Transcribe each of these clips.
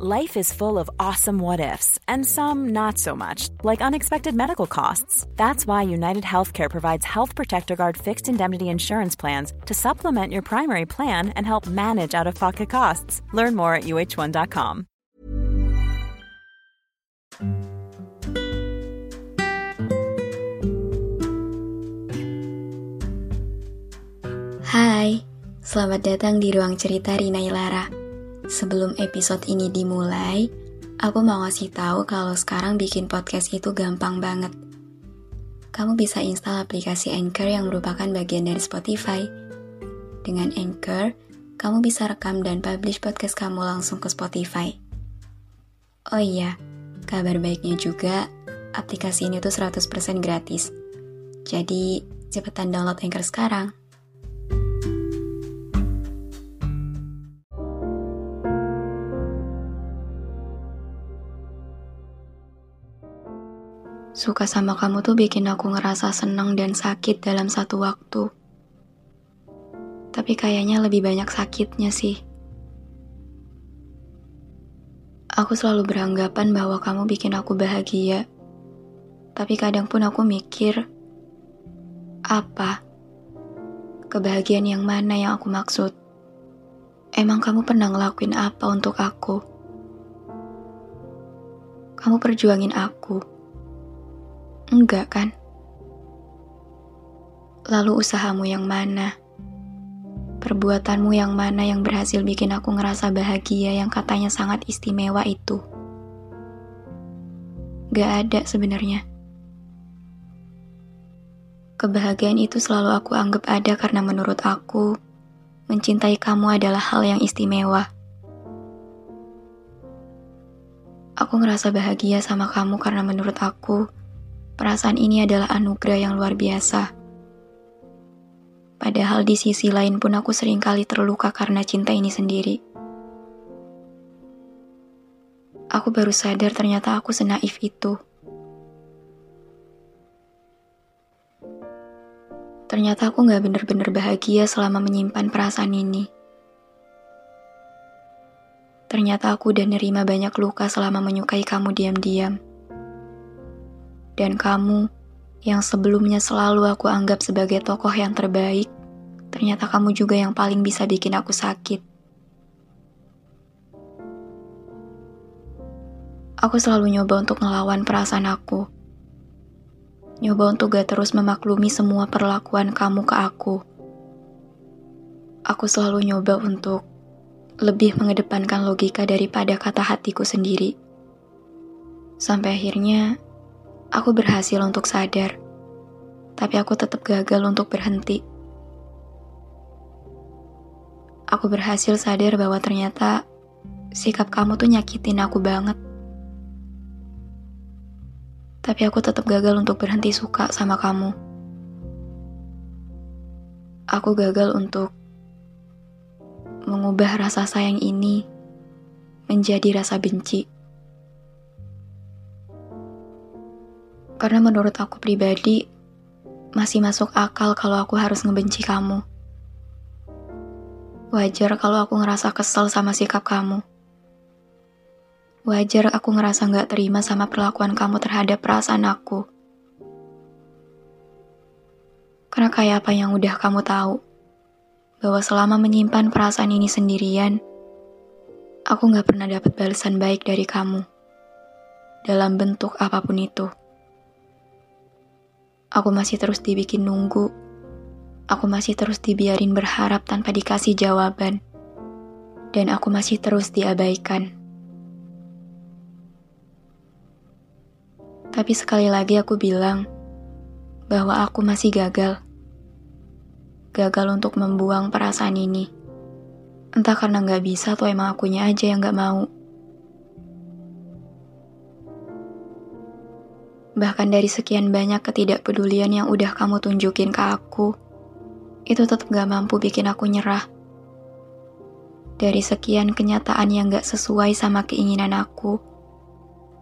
Life is full of awesome what ifs, and some not so much, like unexpected medical costs. That's why United Healthcare provides Health Protector Guard fixed indemnity insurance plans to supplement your primary plan and help manage out of pocket costs. Learn more at uh1.com. Hai, selamat datang di ruang cerita Rina Ilara. Sebelum episode ini dimulai, aku mau ngasih tahu kalau sekarang bikin podcast itu gampang banget. Kamu bisa install aplikasi Anchor yang merupakan bagian dari Spotify. Dengan Anchor, kamu bisa rekam dan publish podcast kamu langsung ke Spotify. Oh iya, kabar baiknya juga, aplikasi ini tuh 100% gratis. Jadi, cepetan download Anchor sekarang. Suka sama kamu tuh bikin aku ngerasa senang dan sakit dalam satu waktu. Tapi kayaknya lebih banyak sakitnya sih. Aku selalu beranggapan bahwa kamu bikin aku bahagia. Tapi kadang pun aku mikir, apa? Kebahagiaan yang mana yang aku maksud? Emang kamu pernah ngelakuin apa untuk aku? Kamu perjuangin aku Enggak kan? Lalu usahamu yang mana? Perbuatanmu yang mana yang berhasil bikin aku ngerasa bahagia yang katanya sangat istimewa itu? Gak ada sebenarnya. Kebahagiaan itu selalu aku anggap ada karena menurut aku, mencintai kamu adalah hal yang istimewa. Aku ngerasa bahagia sama kamu karena menurut aku, Perasaan ini adalah anugerah yang luar biasa. Padahal di sisi lain pun aku sering kali terluka karena cinta ini sendiri. Aku baru sadar ternyata aku senaif itu. Ternyata aku gak bener-bener bahagia selama menyimpan perasaan ini. Ternyata aku udah nerima banyak luka selama menyukai kamu diam-diam dan kamu yang sebelumnya selalu aku anggap sebagai tokoh yang terbaik, ternyata kamu juga yang paling bisa bikin aku sakit. Aku selalu nyoba untuk ngelawan perasaan aku. Nyoba untuk gak terus memaklumi semua perlakuan kamu ke aku. Aku selalu nyoba untuk lebih mengedepankan logika daripada kata hatiku sendiri. Sampai akhirnya Aku berhasil untuk sadar, tapi aku tetap gagal untuk berhenti. Aku berhasil sadar bahwa ternyata sikap kamu tuh nyakitin aku banget. Tapi aku tetap gagal untuk berhenti suka sama kamu. Aku gagal untuk mengubah rasa sayang ini menjadi rasa benci. Karena menurut aku pribadi, masih masuk akal kalau aku harus ngebenci kamu. Wajar kalau aku ngerasa kesel sama sikap kamu. Wajar aku ngerasa gak terima sama perlakuan kamu terhadap perasaan aku. Karena kayak apa yang udah kamu tahu, bahwa selama menyimpan perasaan ini sendirian, aku gak pernah dapat balasan baik dari kamu. Dalam bentuk apa pun itu. Aku masih terus dibikin nunggu. Aku masih terus dibiarin berharap tanpa dikasih jawaban. Dan aku masih terus diabaikan. Tapi sekali lagi aku bilang bahwa aku masih gagal. Gagal untuk membuang perasaan ini. Entah karena gak bisa atau emang akunya aja yang gak mau. Bahkan dari sekian banyak ketidakpedulian yang udah kamu tunjukin ke aku, itu tetap gak mampu bikin aku nyerah. Dari sekian kenyataan yang gak sesuai sama keinginan aku,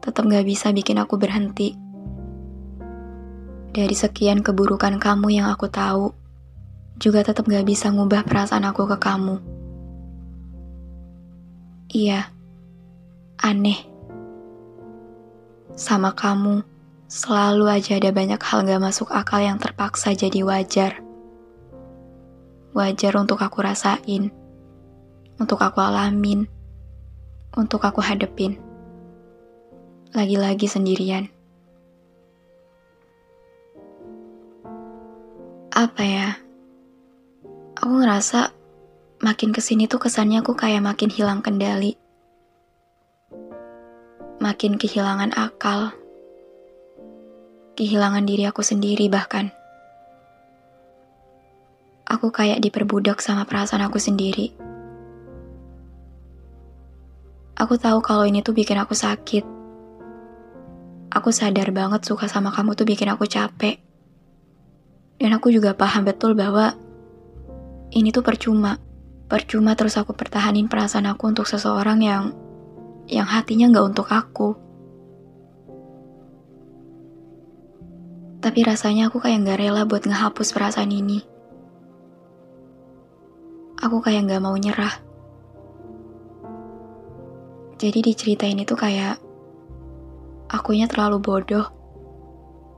tetap gak bisa bikin aku berhenti. Dari sekian keburukan kamu yang aku tahu, juga tetap gak bisa ngubah perasaan aku ke kamu. Iya, Aneh. Sama kamu, selalu aja ada banyak hal gak masuk akal yang terpaksa jadi wajar. Wajar untuk aku rasain, untuk aku alamin, untuk aku hadepin. Lagi-lagi sendirian. Apa ya? Aku ngerasa makin ke sini tuh kesannya aku kayak makin hilang kendali. Makin kehilangan akal. Kehilangan diri aku sendiri bahkan. Aku kayak diperbudak sama perasaan aku sendiri. Aku tahu kalau ini tuh bikin aku sakit. Aku sadar banget suka sama kamu tuh bikin aku capek. Dan aku juga paham betul bahwa ini tuh percuma. Percuma terus aku pertahanin perasaan aku untuk seseorang yang yang hatinya nggak untuk aku. Tapi rasanya aku kayak nggak rela buat ngehapus perasaan ini. Aku kayak nggak mau nyerah. Jadi di cerita ini tuh kayak akunya terlalu bodoh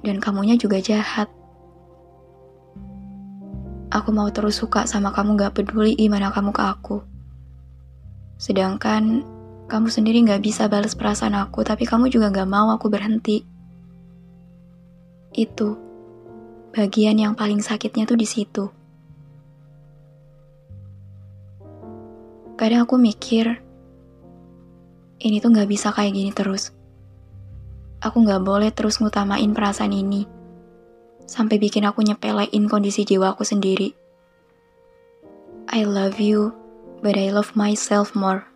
dan kamunya juga jahat. Aku mau terus suka sama kamu gak peduli gimana kamu ke aku. Sedangkan kamu sendiri gak bisa balas perasaan aku, tapi kamu juga gak mau aku berhenti. Itu bagian yang paling sakitnya tuh di situ. Kadang aku mikir, ini tuh gak bisa kayak gini terus. Aku gak boleh terus ngutamain perasaan ini sampai bikin aku nyepelein kondisi jiwa aku sendiri. I love you, but I love myself more.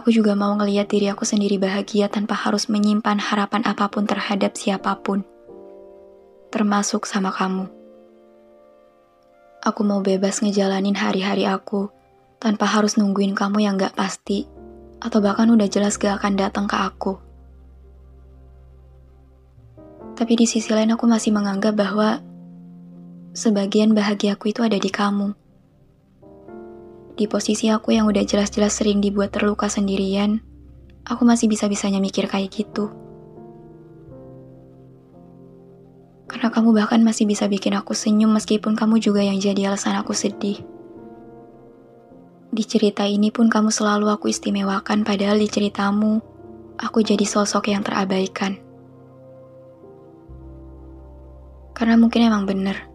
Aku juga mau ngeliat diri aku sendiri bahagia tanpa harus menyimpan harapan apa pun terhadap siapa pun, termasuk sama kamu. Aku mau bebas ngejalanin hari-hari aku tanpa harus nungguin kamu yang gak pasti, atau bahkan udah jelas gak akan datang ke aku. Tapi di sisi lain aku masih menganggap bahwa sebagian bahagiaku itu ada di kamu. Di posisi aku yang udah jelas-jelas sering dibuat terluka sendirian, aku masih bisa-bisanya mikir kayak gitu. Karena kamu bahkan masih bisa bikin aku senyum meskipun kamu juga yang jadi alasan aku sedih. Di cerita ini pun kamu selalu aku istimewakan padahal di ceritamu, aku jadi sosok yang terabaikan. Karena mungkin emang bener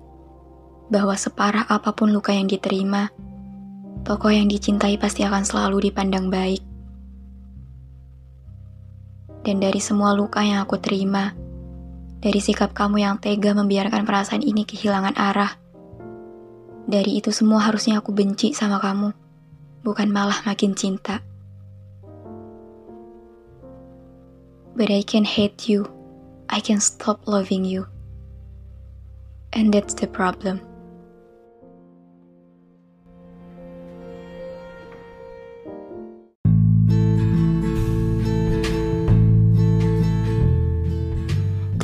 bahwa separah apa pun luka yang diterima, tokoh yang dicintai pasti akan selalu dipandang baik. Dan dari semua luka yang aku terima, dari sikap kamu yang tega membiarkan perasaan ini kehilangan arah, dari itu semua harusnya aku benci sama kamu, bukan malah makin cinta. But I can hate you. I can stop loving you. And that's the problem.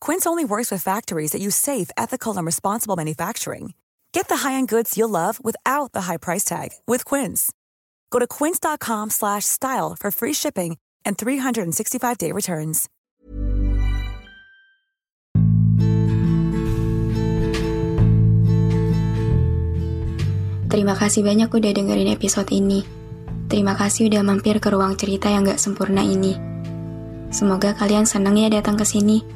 Quince only works with factories that use safe, ethical, and responsible manufacturing. Get the high-end goods you'll love without the high price tag with Quince. Go to quince.com/style for free shipping and 365-day returns. Terima kasih banyak udah dengerin episode ini. Terima kasih udah mampir ke ruang cerita yang gak sempurna ini. Semoga kalian seneng ya datang ke sini.